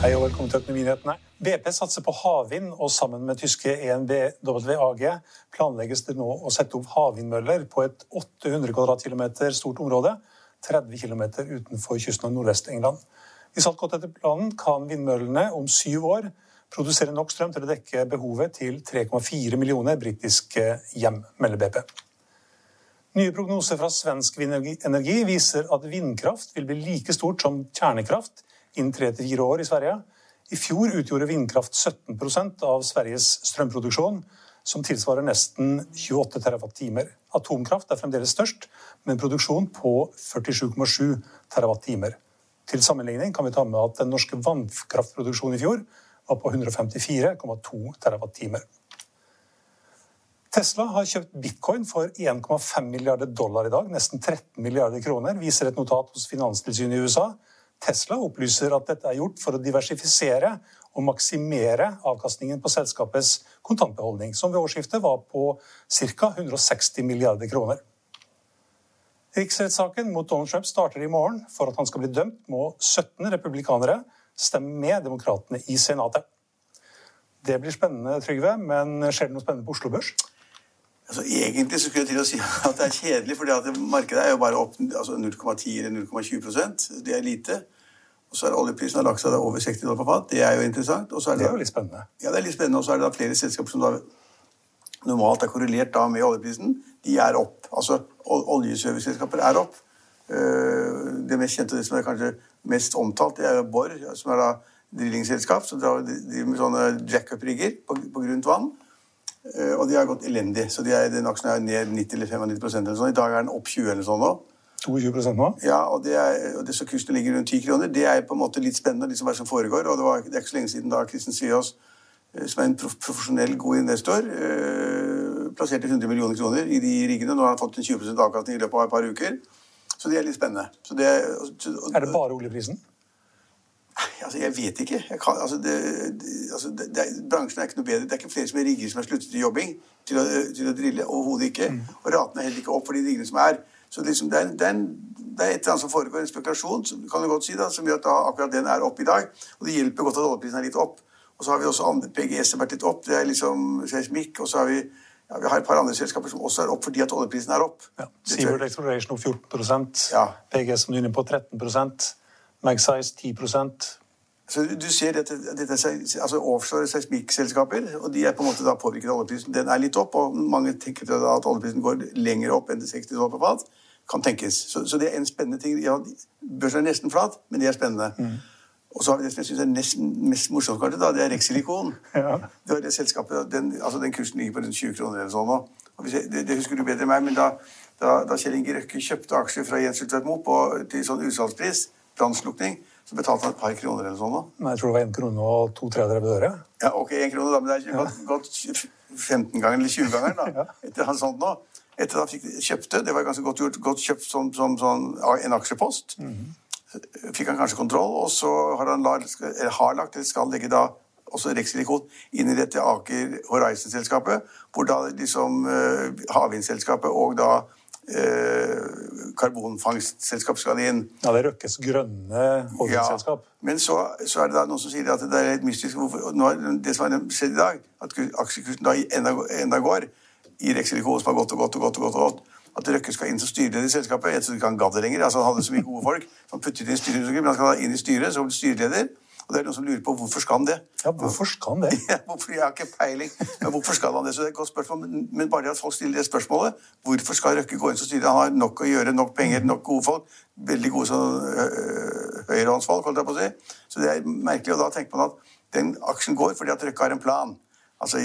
Hei og velkommen til Økonominyhetene. BP satser på havvind, og sammen med tyske ENBW AG planlegges det nå å sette opp havvindmøller på et 800 kvadratkilometer stort område, 30 km utenfor kysten av Nordvest-England. Hvis alt godt etter planen, kan vindmøllene om syv år produsere nok strøm til å dekke behovet til 3,4 millioner britiske hjem, melder BP. Nye prognoser fra Svensk Vindenergi viser at vindkraft vil bli like stort som kjernekraft innen tre til fire år i Sverige. I fjor utgjorde vindkraft 17% av Sveriges strømproduksjon, som tilsvarer nesten 28 TWh. Atomkraft er fremdeles størst, med en produksjon på 47,7 TWh. Til sammenligning kan vi ta med at den norske vannkraftproduksjonen i fjor var på 154,2 TWh. Tesla har kjøpt bitcoin for 1,5 milliarder dollar i dag, nesten 13 milliarder kroner, viser et notat hos Finanstilsynet i USA. Tesla opplyser at dette er gjort for å diversifisere og maksimere avkastningen på selskapets kontantbeholdning, som ved årsskiftet var på ca. 160 milliarder kroner. Riksrettssaken mot Donald Trump starter i morgen. For at han skal bli dømt, må 17 republikanere stemme med demokratene i Senatet. Det blir spennende, Trygve, men skjer det noe spennende på Oslo Børs? Altså, egentlig så skulle jeg til å si at det er kjedelig, for markedet er jo bare opp altså 0,10 eller 0,20% Det er lite. Og så er oljeprisen har lagt seg over 60 dollar på fat. Det er jo interessant. Er det, det er jo litt spennende. Ja, det er litt spennende. Og så er det da flere selskaper som da normalt er korrelert da med oljeprisen. De er opp. Altså oljeserviceselskaper er opp. Det mest kjente og det som er kanskje mest omtalt, det er jo Borr, som er da drillingselskap som driver med sånne jackup-rigger på, på grunt vann. Og de har gått elendig. Så de er, den aksjen er ned 90 eller 95% eller sånn. I dag er den opp 20 eller sånn nå. 22% nå? Ja, og det, er, og det så kursen ligger rundt 10 kroner. Det er på en måte litt spennende, liksom hva som foregår. Og det, var, det er ikke så lenge siden da Kristin Sviås, som er en profesjonell, god investor, øh, plasserte 100 millioner kroner i de riggene. Nå har han fått en 20% avkastning i løpet av et par uker. Så det er litt spennende. Det og, og, er det bare oljeprisen? Altså, jeg vet ikke. Jeg kan, altså, det, altså, det, det, bransjen er ikke noe bedre. Det er ikke flere som er rigger som har sluttet i jobbing til å, til å drille. Overhodet ikke. Mm. Og ratene er heller ikke opp for de riggene som er. Så liksom, det, er, det, er en, det, er, et eller annet som foregår, en spekulasjon, som, kan du godt si, da, som gjør at da, akkurat den er oppe i dag. Og det hjelper godt at oljeprisen er litt opp. Og så har vi også andre PGS som har vært litt opp. Det er liksom seismikk. Og så har vi ja, vi har et par andre selskaper som også er opp fordi at oljeprisen er opp. Ja. Seaward Exploration opp 14 ja. PGS som er inne på 13 Magsize 10% så Du ser dette, dette altså offshore seismikkselskaper, og de er på en måte da påvirket av oljeprisen. Den er litt opp, og mange tenker at oljeprisen går lenger opp enn 60 dollar på fat. Kan tenkes. Så, så, det er en spennende ting. Ja, Børsen er nesten flat, men det er spennende. Mm. Og så har vi det som jeg synes er nest, mest morsomt, kanskje, da, det er Rexilicon. Ja. Det var det selskapet, den, altså den kursen ligger på rundt 20 kroner eller sånn nå. Det, det, husker du bedre enn meg, men da, da, da Kjell Inge Røkke kjøpte aksjer fra Jens Ultveit Moe til sånn utsalgspris, brannslukning, så betalte han et par kroner eller sånn. Men jeg tror det var én krone og to tredjedel øre. Ja, ok, én krone, da, men det er gått, gått 15 ganger eller 20 ganger da, etter han sånt nå. Etter at han fikk, kjøpte, det var ganske godt gjort, godt kjøpt som, som, som en aksjepost. Mm -hmm fikk han kanskje kontroll, og så har han lagt, eller har lagt, eller skal legge da også Rexilicon inn i dette Aker Horizon-selskapet, hvor da liksom uh, havvindselskapet og da eh, karbonfangstselskap skal inn. Ja, det er Røkkes grønne holdningsselskap. Ja, men så, så, er det da noen som sier at det er litt mystisk. Hvorfor, det som har skjedd i dag, at aksjekursen da enda, enda går i Rexilicon, som har gått og gått og gått, og gått, og gått at Røkke skal inn som styreleder i selskapet. Jeg trodde ikke han gadd det lenger. Altså, han hadde så mye gode folk. Han puttet inn i styret, men han skal da inn i styret som styreleder. Og det er noen som lurer på hvorfor skal han det. Ja, hvorfor skal han det? Ja, hvorfor, jeg har ikke peiling, men hvorfor skal han det? Så det er et godt spørsmål. Men bare at folk stiller det spørsmålet, hvorfor skal Røkke gå inn som styrer? Han har nok å gjøre, nok penger, nok gode folk. Veldig gode sånn, høyrehåndsfolk, holdt jeg på å si. Så det er merkelig. Og da tenker man at den aksjen går fordi at Røkke har en plan. Altså,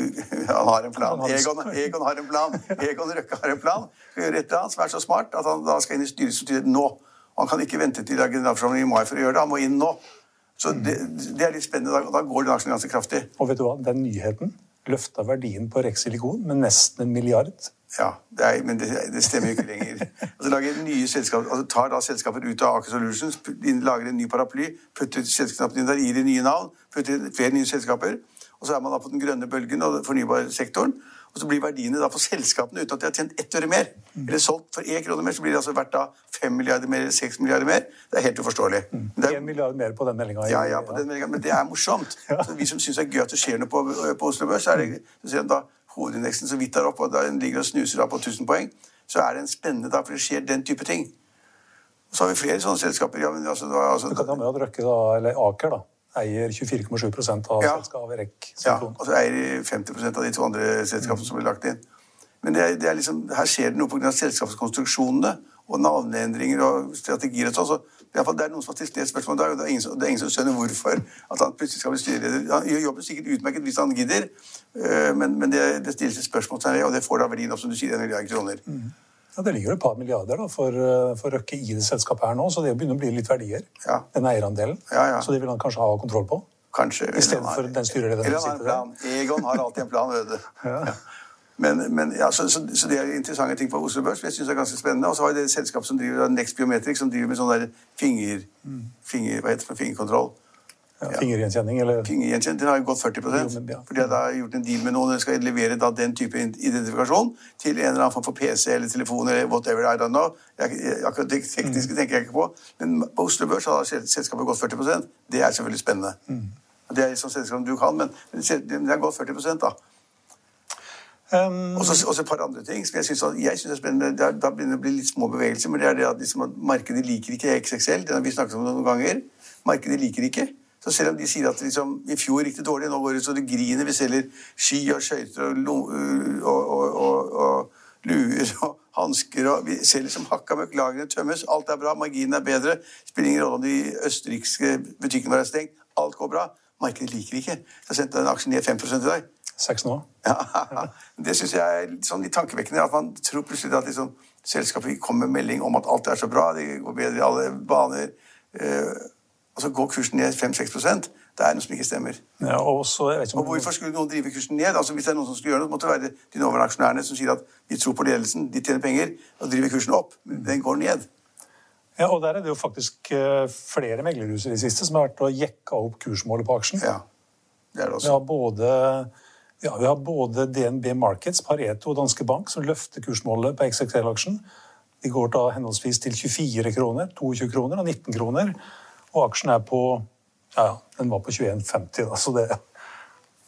Han har en plan. Egon, Egon har en plan. Egon Røkke har en plan. Skal gjøre et eller annet som er så smart at han da skal inn i styret nå. Han kan ikke vente til generalforsamlingen i mai for å gjøre det. Han må inn nå. Så det, det er litt spennende. Da, da går den aksjen ganske kraftig. Og vet du hva, den nyheten løfta verdien på Rex Silikon med nesten en milliard. Ja, det er, men det, det, stemmer jo ikke lenger. Altså, lager nye selskap, altså, tar da selskaper ut av Aker Solutions, lager en ny paraply, putter selskapene der, gir de nye navn, putter flere nye selskaper. Og så er man da på den grønne bølgen og fornybarsektoren. Og så blir verdiene da for selskapene uten at de har tjent ett øre mer. Mm. Eller solgt for én krone mer, så blir det altså verdt da fem milliarder mer eller seks milliarder mer. Det er helt uforståelig. Mm. En milliard mer på den meldinga? Ja, ja, på den meldinga. Men det er morsomt. ja. Så vi som syns det er gøy at det skjer noe på, på Oslo Børs, så er det så ser da hovedindeksen så vidt der oppe, og den ligger og snuser da på 1000 poeng, så er det en spennende da, for det skjer den type ting. Og så har vi flere sånne selskaper. Ja, men altså, altså, du kan ta med at Røkke, da, eller Aker, da eier 24,7 av ja. selskapet REC. Ja, og så eier de 50% av de to andre selskapene som blir lagt inn. Men det er, det er liksom, her skjer det noe pga. selskapskonstruksjonene og navneendringer og strategier. og sånn, så det er noen som har stilt det spørsmålet i dag, og det er, ingen, det er ingen som skjønner hvorfor at han plutselig skal bli styreleder. Han gjør jobben sikkert utmerket hvis han gidder, øh, men, men det, det stilles et spørsmål til og det får da verdien opp, som du sier, en milliard kroner. Mm. Ja, Det ligger et par milliarder da, for, eh, for Røkke i det selskapet her nå, så det begynner å bli litt verdier. Ja. Den eierandelen. Ja, ja. Så det vil han kanskje ha kontroll på? Kanskje. I stedet for den styrelederen som sitter der. Egon har alltid en plan, vet du. ja. Men, men ja, så, så, så, det er interessante ting på Oslo Børs. Jeg synes det er ganske spennende. Og så har vi det selskapet som driver Next Biometric, som driver med sånn der finger, mm. finger, hva heter det, fingerkontroll. Ja, fingergjenkjenning, eller? Fingergjenkjenning, Den har jo gått 40% ja. Fordi jeg har gjort en deal med noen og skal levere da den type identifikasjon til en eller annen form for PC eller telefon eller whatever. I don't know. Akkurat det tekniske mm. tenker jeg ikke på. Men på Oslo Børs har selskapet gått 40% Det er selvfølgelig spennende. Mm. Det er sånn selskap du kan, men det har gått 40 da. Um, og så et par andre ting som jeg syns er spennende. Da, da begynner det å bli litt små bevegelser. Men det er det at liksom, markedet liker ikke XXL. Det har vi snakket om noen ganger. Markedet liker ikke. Så selv om de sier at liksom, i fjor gikk det dårlig, nå går det så det griner, vi selger ski og skøyter og, og, og, og, luer og hansker og Vi selger som hakka møkk, lagrene tømmes, alt er bra, marginen er bedre. Spiller ingen rolle om de østerrikske butikkene våre er stengt. Alt går bra. Markedet liker ikke. Jeg har sendt den aksjen ned 5 i dag. Seks nå. Ja, Det syns jeg er sånn litt tankevekkende. At man tror plutselig at liksom, selskapet kommer med melding om at alt er så bra, det går bedre i alle baner. Og så går kursen ned 5-6% Det er noe som ikke stemmer. Ja, og, så, og, hvorfor skulle noen drive kursen ned? Altså Hvis det er noen som skulle gjøre noe, så måtte det være de nåværende aksjonærene som sier at de tror på ledelsen, de tjener penger, og driver kursen opp. Men den går ned. Ja, og der er det jo faktisk eh, flere meglerhus i det siste som har vært og jekka opp kursmålet på aksjen. Ja, det er det også. Vi har både, ja, vi har både DNB Markets, Pareto og Danske Bank som løfter kursmålet på XXL-aksjen. De går da henholdsvis til 24 kroner, 22 kroner og 19 kroner. Og aksjen er på Ja, den var på 21,50, da, så det,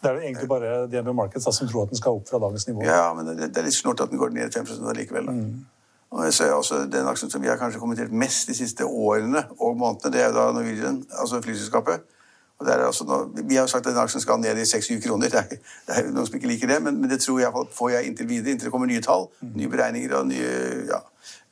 det er egentlig bare DNB Markets da, som tror at den skal opp fra dagens nivå. Ja, men det, det er litt snort at den går ned 5 likevel. Da. Mm. Og jeg ser også Den aksjen som vi har kanskje kommentert mest de siste årene og månedene, det er da Norwegian, altså flyselskapet. Og det er altså nå, vi har jo sagt at den aksjen skal ned i 6-7 kroner. Det er, det er, noen som ikke liker det, men, men det tror jeg får jeg inntil videre, inntil det kommer nye tall, mm. nye beregninger og nye ja.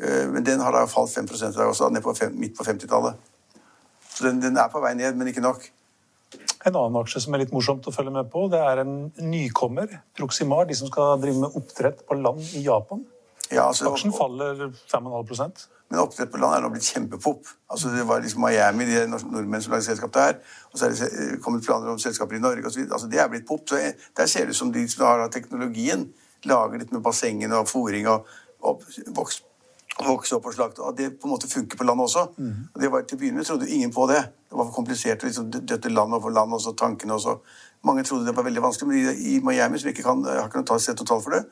Eh, men den har da falt 5 i dag også, ned på fem, midt på 50-tallet. Så den, den, er på vei ned, men ikke nok. En annen aksje som er litt morsomt å følge med på, det er en nykommer. Proximar, de som skal drive med oppdrett på land i Japan. Ja, altså, Aksjen faller 5,5% Men oppdrett på land er nå blitt kjempepop. Altså, det var liksom Miami, de nordmenn som lagde selskap der. Og så er det kommet planer om selskaper i Norge osv. Altså, det er blitt pop. Så eh, der ser det ut som de som har teknologien, lager litt med bassengene og fòring og, og vokst vokse opp og slakte. At det på en måte funker på landet også. Mm. Og det var, til å begynne med trodde ingen på det. Det var for komplisert å liksom, døtte land overfor land, og så tankene og så. Mange trodde det var veldig vanskelig, men i, i Miami, som ikke kan, har ikke noe sett noe tall for det,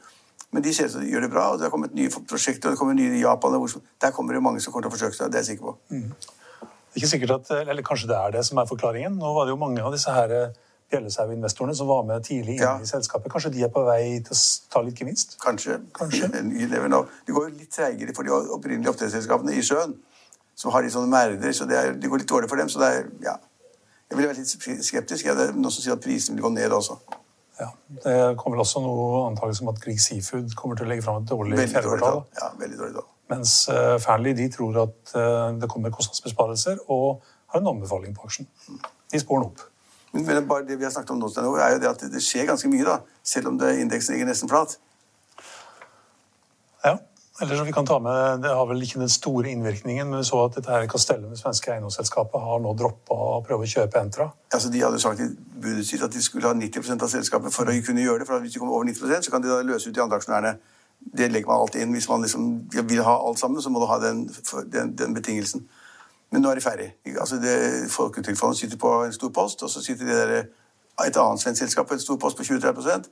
Men de ser ut som de gjør det bra, og det har kommet nye prosjekter, og det kommer nye i Japan. og Der kommer det mange som kommer til å forsøke seg, det er jeg sikker på. Det er ikke sikkert at, eller Kanskje det er det som er forklaringen. Nå var det jo mange av disse her eh, bjellesauinvestorene som var med tidlig inn Ja. i selskapet. Kanskje de er på vei til å ta litt gevinst? Kanskje. Kanskje. Det går jo litt treigere for de opprinnelige oppdrettsselskapene i sjøen, som har litt sånne merder, så det, er, det går litt dårlig for dem. Så det er, ja. Jeg ville vært litt skeptisk. Ja, det er noen som sier at prisene vil gå ned også. Ja. Det kommer vel også noe antakelse om at Grieg Seafood kommer til å legge fram et dårlig fjerde kvartal. Ja, veldig dårlig da. Mens uh, Fearnley de tror at uh, det kommer kostnadsbesparelser, og har en anbefaling på aksjen. De spår den opp. Men, bare det vi har snakket om nå, er jo det at det, skjer ganske mye, da. Selv om indeksen ligger nesten flat. Ja. Eller som vi kan ta med, Det har vel ikke den store innvirkningen, men vi så at dette her Castellum, det svenske eiendomsselskapet, har nå droppa å prøve å kjøpe Entra. Altså, De hadde sagt i budet sitt at de skulle ha 90% av selskapet for å kunne gjøre det. for Hvis de kommer over 90% så kan de da løse ut de andre aksjonærene. Det legger man alltid inn. Hvis man liksom vil ha alt sammen, så må du ha den, den, den betingelsen. Men nå er de ferdig. Altså, det- Folketrygdfondet sitter på en stor post, og så sitter de der, et annet svensk selskap på en stor post på 23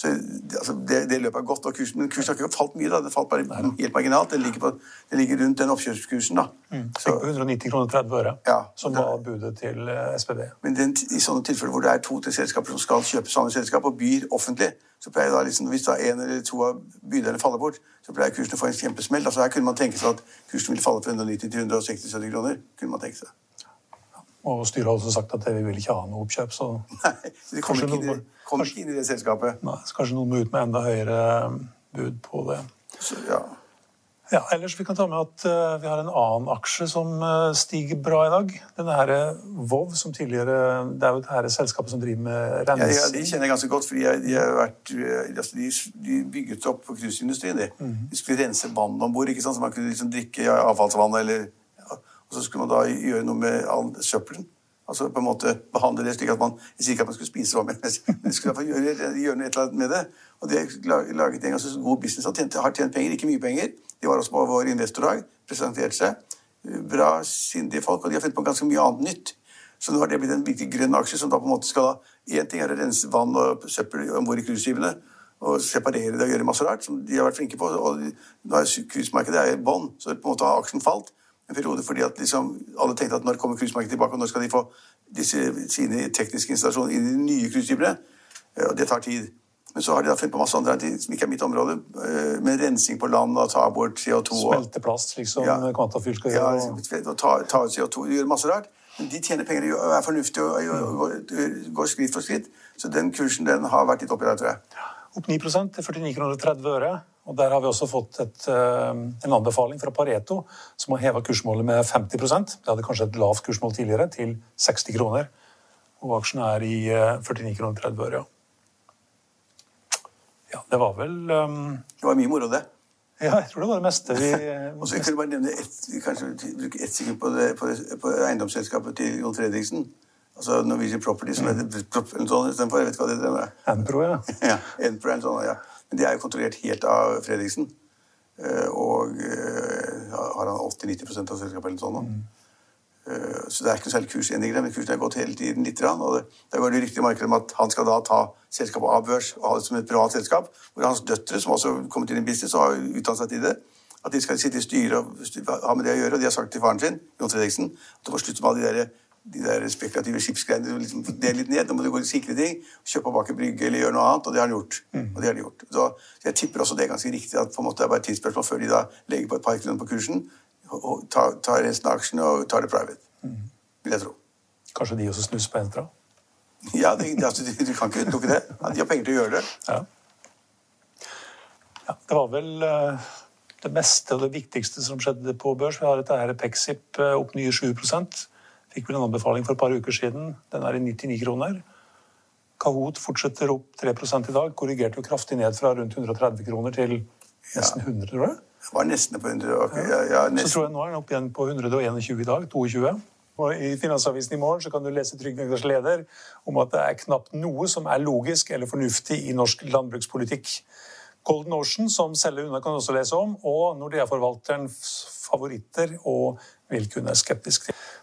så det- altså, det, det løpet er godt, og kursen, men kursen har ikke falt mye. da, Det falt bare helt marginalt. Den ligger, på, den ligger rundt den oppkjøpskursen. da. Så, på 190 kroner 30 øre, Ja. som var budet til eh, SPB. Men den, i sånne tilfeller hvor det er to-tre selskaper som skal kjøpe samme selskap og byr offentlig, så pleier da liksom, hvis da en eller to av byderne faller bort, så pleier kursen å få en kjempesmell. Altså Her kunne man tenke seg at kursen ville falle fra 190 til 160-70 kroner. kunne man tenke seg. Og styret har også sagt at de vi vil ikke ha noe oppkjøp, så, Nei, de kommer ikke, inn i, noen- det- ikke inn i det selskapet. nei, så kanskje noen må ut med enda høyere eh, bud på det. Så, ja. Ja, ellers vi kan ta med at uh, vi har en annen aksje som uh, stiger bra i dag. Denne her eh, Vov, som tidligere Det er jo det her selskapet som driver med Ja, ja, rensing. De kjenner jeg ganske godt, fordi jeg, de, har vært, eh, altså, de, de bygget opp cruiseindustrien. De. de skulle rense vann om bord, så man kunne liksom drikke ja, avfallsvann. Eller, ja. Og så skulle man da gjøre noe med all søppelen. Altså på en måte behandle det slik at man Jeg sier ikke at man skulle spise hva man men skulle iallfall gjøre, gjøre noe et eller annet med det. Og det laget en ganske god business Han tjente, har tjent penger, ikke mye penger. De var også på vår investordag, presenterte seg. Bra, sindige folk, og de har funnet på ganske mye annet nytt. Så nå har det blitt en virkelig grønn aksje som da på en måte skal da Én ting er å rense vann og søppel om bord i cruiseskipene og separere det og gjøre masse rart, som de har vært flinke på. Og nå er cruisemarkedet i bånn, så på en måte har aksjen falt en periode fordi at liksom alle tenkte at når kommer cruisemarkedet tilbake, og når skal de få disse sine tekniske installasjoner inn i de nye cruiseskipene? Eh, Og det tar tid. Men så har de da funnet på masse andre ting som ikke er mitt område, eh, med rensing på land og ta bort CO2. og- Smelte plast, liksom Ja. Quantafyr skal ja, og- liksom, ta, ta ut CO2, gjøre masse rart. Men de tjener penger og er fornuftige og, og, og går, skritt for skritt. Så den kursen den har vært litt oppi der, tror jeg. Opp 9 til 49 kroner og 30 øre. Og der har vi også fått et, eh, en anbefaling fra Pareto, som har heva kursmålet med 50% Det hadde kanskje et lavt kursmål tidligere, til 60 kroner. Og aksjen er i eh, 49 kroner og 30 øre. ja. Ja, det var vel um, Det var mye moro, det. Ja, jeg tror det var det meste vi Og så kunne jeg bare nevne et, kanskje bruke ett sekund på, det, på, det, på eiendomsselskapet til Jon Fredriksen. Altså Norwegian Property, som heter Prop- eller sånn istedenfor. Jeg vet hva det heter. Enpro, ja. ja, Enpro er en sånn, ja. Men det er jo kontrollert helt av Fredriksen. Eh, Og eh, har han 80-90% av selskapet eller sånt. nå. Eh, Så det er ikke noe særlig kursendringer, men kursen har gått hele tiden litt. Og det, der går det rykter i markedet om at han skal da ta selskapet av børs og ha det som et privat selskap. Hvor hans døtre, som også har kommet inn i business og har utdannet seg til det, at de skal sitte i styret og ha med det å gjøre. Og de har sagt til faren sin, Jon Fredriksen, at det må slutte med alle de der, de der spekulative skipsgreiene. Liksom, det litt ned, Nå må du gå i sikre ting. Kjøpe bak en brygge eller gjøre noe annet. Og det har han gjort. Og det har de gjort. Så, jeg tipper også det er ganske riktig at på en måte det er bare et tidsspørsmål før de da legger på et par kroner på kursen og, og tar, tar resten av aksjene og tar det private. Vil jeg tro. Kanskje de også snuser på Entra? Ja, det, det, altså, du, kan ikke utelukke det. Ja, de har penger til å gjøre det. Ja. ja det var vel uh det meste og det viktigste som skjedde på børs. Vi har dette her Pexip eh, opp nye 7 Fikk vel en anbefaling for et par uker siden. Den er i 99 kroner. Kahoot fortsetter opp 3% i dag. Korrigerte jo kraftig ned fra rundt 130 kroner til nesten 100, tror jeg. Det var nesten på 100. ok, Ja, ja, Så tror jeg nå er den opp igjen på 121 i dag. 22. Og I Finansavisen i morgen så kan du lese Trygve Egners leder om at det er knapt noe som er logisk eller fornuftig i norsk landbrukspolitikk. Golden Ocean, som selger unna, kan du også lese om, og Nordea-forvalterens favoritter og vil kunne skeptisk til.